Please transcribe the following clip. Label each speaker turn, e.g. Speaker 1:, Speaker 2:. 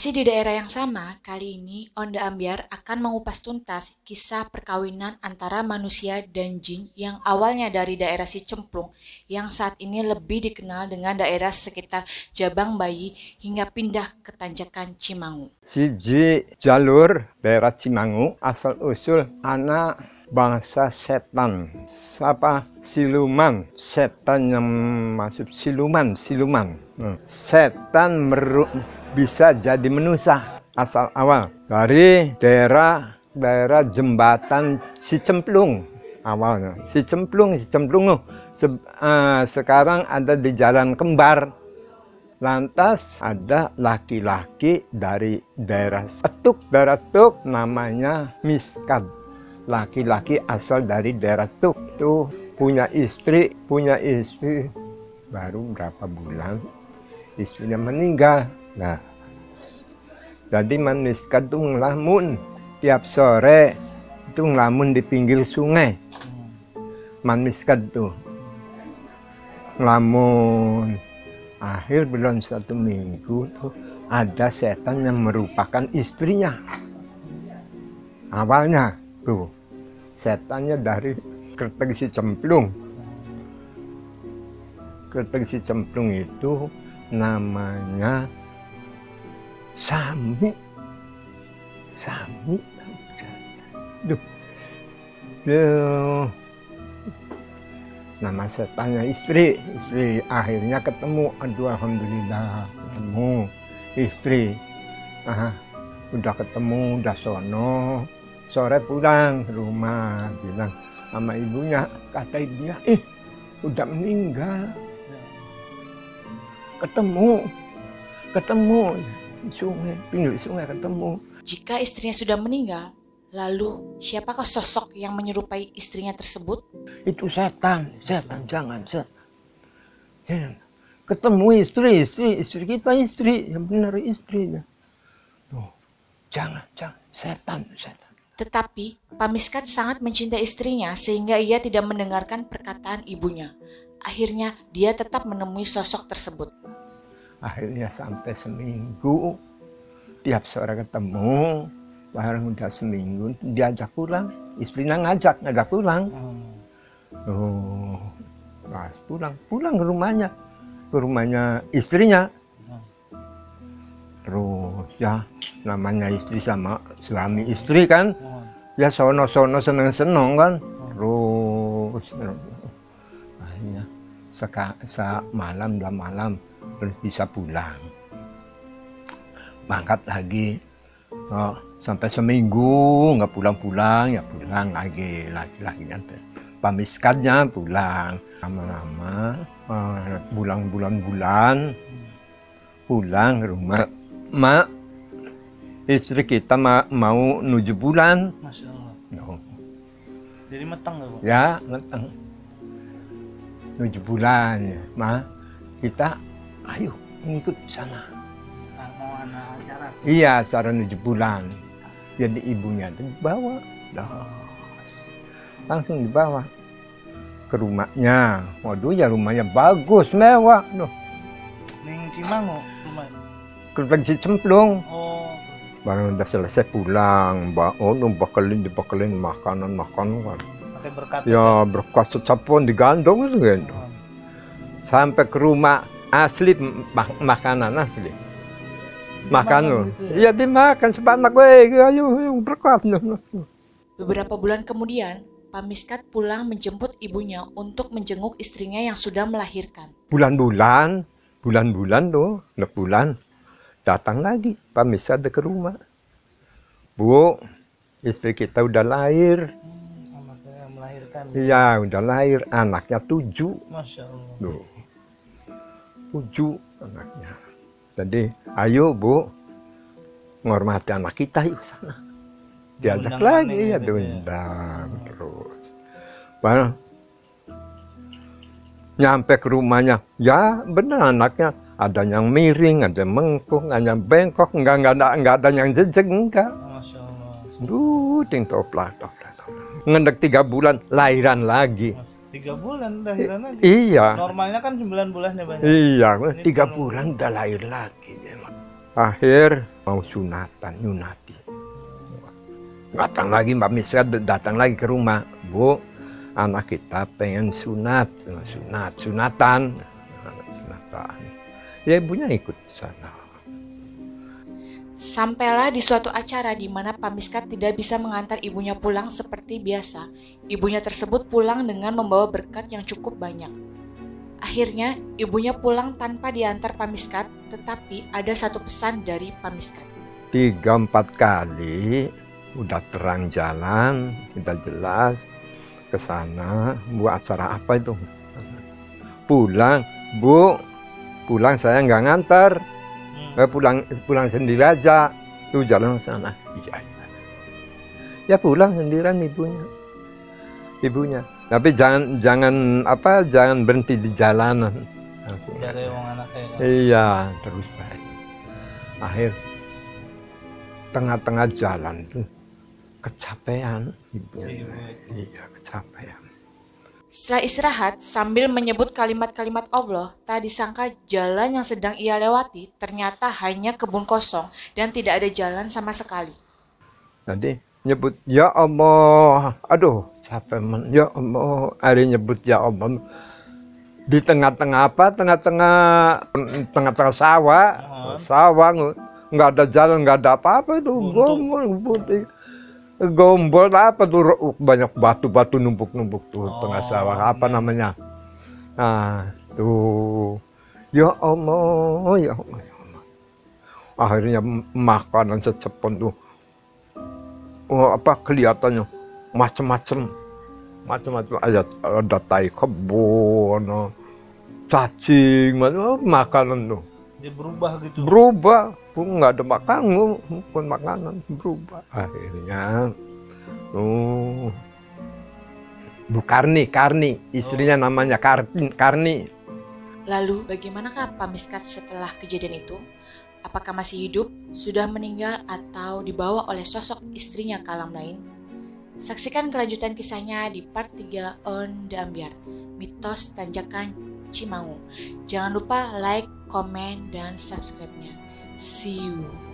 Speaker 1: Masih di daerah yang sama, kali ini Onda Ambiar akan mengupas tuntas kisah perkawinan antara manusia dan jin yang awalnya dari daerah Cemplung yang saat ini lebih dikenal dengan daerah sekitar Jabang Bayi hingga pindah ke Tanjakan Cimangu.
Speaker 2: Siji jalur daerah Cimangu asal usul anak bangsa setan siapa siluman setan yang masuk siluman siluman hmm. setan meru bisa jadi manusia asal awal. Dari daerah daerah jembatan si cemplung. Awalnya. Si cemplung si cemplung. Se, uh, sekarang ada di jalan kembar. Lantas ada laki-laki dari daerah Tuk daerah Tuk namanya Miskad laki-laki asal dari daerah Tuk itu punya istri punya istri baru berapa bulan istrinya meninggal Nah, jadi manusia itu ngelamun tiap sore itu ngelamun di pinggir sungai. Manusia itu ngelamun. Akhir bulan satu minggu tuh ada setan yang merupakan istrinya. Awalnya tuh setannya dari kertek si cemplung. Kertek si cemplung itu namanya Sami. Sami. Duh. Duh. Nama setannya istri. Istri akhirnya ketemu. Aduh Alhamdulillah. Ketemu. Istri. Ah, udah ketemu, udah sono. Sore pulang rumah. Bilang sama ibunya. Kata ibunya, eh udah meninggal. Ketemu. Ketemu sungai, pinggir sungai ketemu.
Speaker 1: Jika istrinya sudah meninggal, lalu siapakah sosok yang menyerupai istrinya tersebut?
Speaker 2: Itu setan, setan jangan setan. Jangan. Ketemu istri, istri, istri kita istri, yang benar istrinya. Tuh, jangan, jangan, setan, setan.
Speaker 1: Tetapi Pamiskat sangat mencintai istrinya sehingga ia tidak mendengarkan perkataan ibunya. Akhirnya dia tetap menemui sosok tersebut
Speaker 2: akhirnya sampai seminggu tiap sore ketemu barang udah seminggu diajak pulang. Istrinya ngajak ngajak pulang. Hmm. oh pas pulang pulang ke rumahnya ke rumahnya istrinya. Hmm. terus ya namanya istri sama suami istri kan. Hmm. ya sono sono seneng seneng kan. Terus, terus akhirnya seka, sa malam dua malam bisa pulang. Berangkat lagi. Oh, sampai seminggu nggak pulang-pulang ya pulang lagi. Lagi lagi nanti. Pamiskannya pulang. Lama-lama uh, bulan-bulan-bulan pulang ke rumah. Mak istri kita ma mau nuju bulan. Masya Allah. No.
Speaker 3: jadi meteng
Speaker 2: ya meteng. Nuju bulan ya. Ma kita ayo mengikut sana.
Speaker 3: Mau anak acara?
Speaker 2: Iya, acara tujuh bulan. Jadi ibunya itu dibawa. Langsung dibawa ke rumahnya. Waduh ya rumahnya bagus, mewah. Duh.
Speaker 3: Ning Cimangu rumah?
Speaker 2: Kertas si cemplung.
Speaker 3: Oh.
Speaker 2: Baru udah selesai pulang, mbak, oh bekelin dibekelin makanan makanan kan.
Speaker 3: berkat.
Speaker 2: Ya berkat secapun digandong gitu. Oh. Sampai ke rumah asli mak makanan asli makan lo gitu ya? iya dimakan sebanyak gue ayo yang berkat
Speaker 1: beberapa bulan kemudian Pamiskat pulang menjemput ibunya untuk menjenguk istrinya yang sudah melahirkan.
Speaker 2: Bulan-bulan, bulan-bulan tuh, udah bulan, datang lagi Pamiskat ke rumah. Bu, istri kita udah lahir.
Speaker 3: Hmm, melahirkan.
Speaker 2: Iya, udah lahir. Anaknya tujuh.
Speaker 3: Masya Allah.
Speaker 2: Duh uju anaknya. Jadi, ayo bu, menghormati anak kita yuk sana. Diajak Undang lagi ya gitu diundang ya. terus. Baru nyampe ke rumahnya, ya benar anaknya ada yang miring, ada yang mengkung, ada yang bengkok, enggak enggak ada enggak ada yang jejek enggak.
Speaker 3: Masya.
Speaker 2: Duh, ting toplah, toplah, toplah. Ngendek tiga bulan lahiran lagi.
Speaker 3: Tiga bulan lahiran lagi?
Speaker 2: Iya.
Speaker 3: Normalnya kan sembilan bulannya banyak.
Speaker 2: Iya, Ini tiga bulan udah lahir lagi. Akhir mau sunatan nyunati datang lagi Mbak Misra datang lagi ke rumah Bu anak kita pengen sunat sunat sunatan sunatan ya ibunya ikut sana
Speaker 1: Sampailah di suatu acara di mana Pamiskat tidak bisa mengantar ibunya pulang seperti biasa. Ibunya tersebut pulang dengan membawa berkat yang cukup banyak. Akhirnya, ibunya pulang tanpa diantar Pamiskat, tetapi ada satu pesan dari Pamiskat.
Speaker 2: Tiga empat kali udah terang jalan, kita jelas ke sana buat acara apa itu. Pulang, Bu, pulang saya nggak ngantar. Eh, pulang pulang sendiri aja. Tuh jalan sana. Iya, iya. Ya pulang sendirian ibunya. Ibunya. Tapi jangan jangan apa jangan berhenti di jalanan.
Speaker 3: Dari wong anaknya.
Speaker 2: Iya, terus baik. Akhir tengah-tengah jalan tuh kecapean ibu.
Speaker 3: Si ibu.
Speaker 2: Iya, kecapean.
Speaker 1: Setelah istirahat, sambil menyebut kalimat-kalimat Allah, tak disangka jalan yang sedang ia lewati ternyata hanya kebun kosong dan tidak ada jalan sama sekali.
Speaker 2: Nanti nyebut ya Allah, aduh capek men, ya Allah, hari nyebut ya Allah di tengah-tengah apa? Tengah-tengah tengah-tengah sawah,
Speaker 3: Ah.
Speaker 2: sawah nggak- ada jalan, nggak ada apa-apa itu gombol putih. Gombol apa tuh banyak batu-batu numpuk-numpuk tuh
Speaker 3: Oh,
Speaker 2: tengah sawah apa
Speaker 3: iya.
Speaker 2: namanya? Nah, tuh. Ya Allah, ya Allah, ya Allah. Akhirnya makanan secepon tuh oh, apa kelihatannya macam-macam macam-macam ada ada tai kebun cacing macam makanan tuh
Speaker 3: Dia berubah gitu.
Speaker 2: berubah pun nggak ada makanan pun makanan berubah akhirnya oh Bu Karni Karni istrinya namanya Karni Karni
Speaker 1: Lalu, bagaimanakah Pamiskat setelah kejadian itu? Apakah masih hidup, sudah meninggal, atau dibawa oleh sosok istrinya ke alam lain? Saksikan kelanjutan kisahnya di part 3 On The Ambiar, Mitos Tanjakan Cimangu. Jangan lupa like, komen, dan subscribe-nya. See you!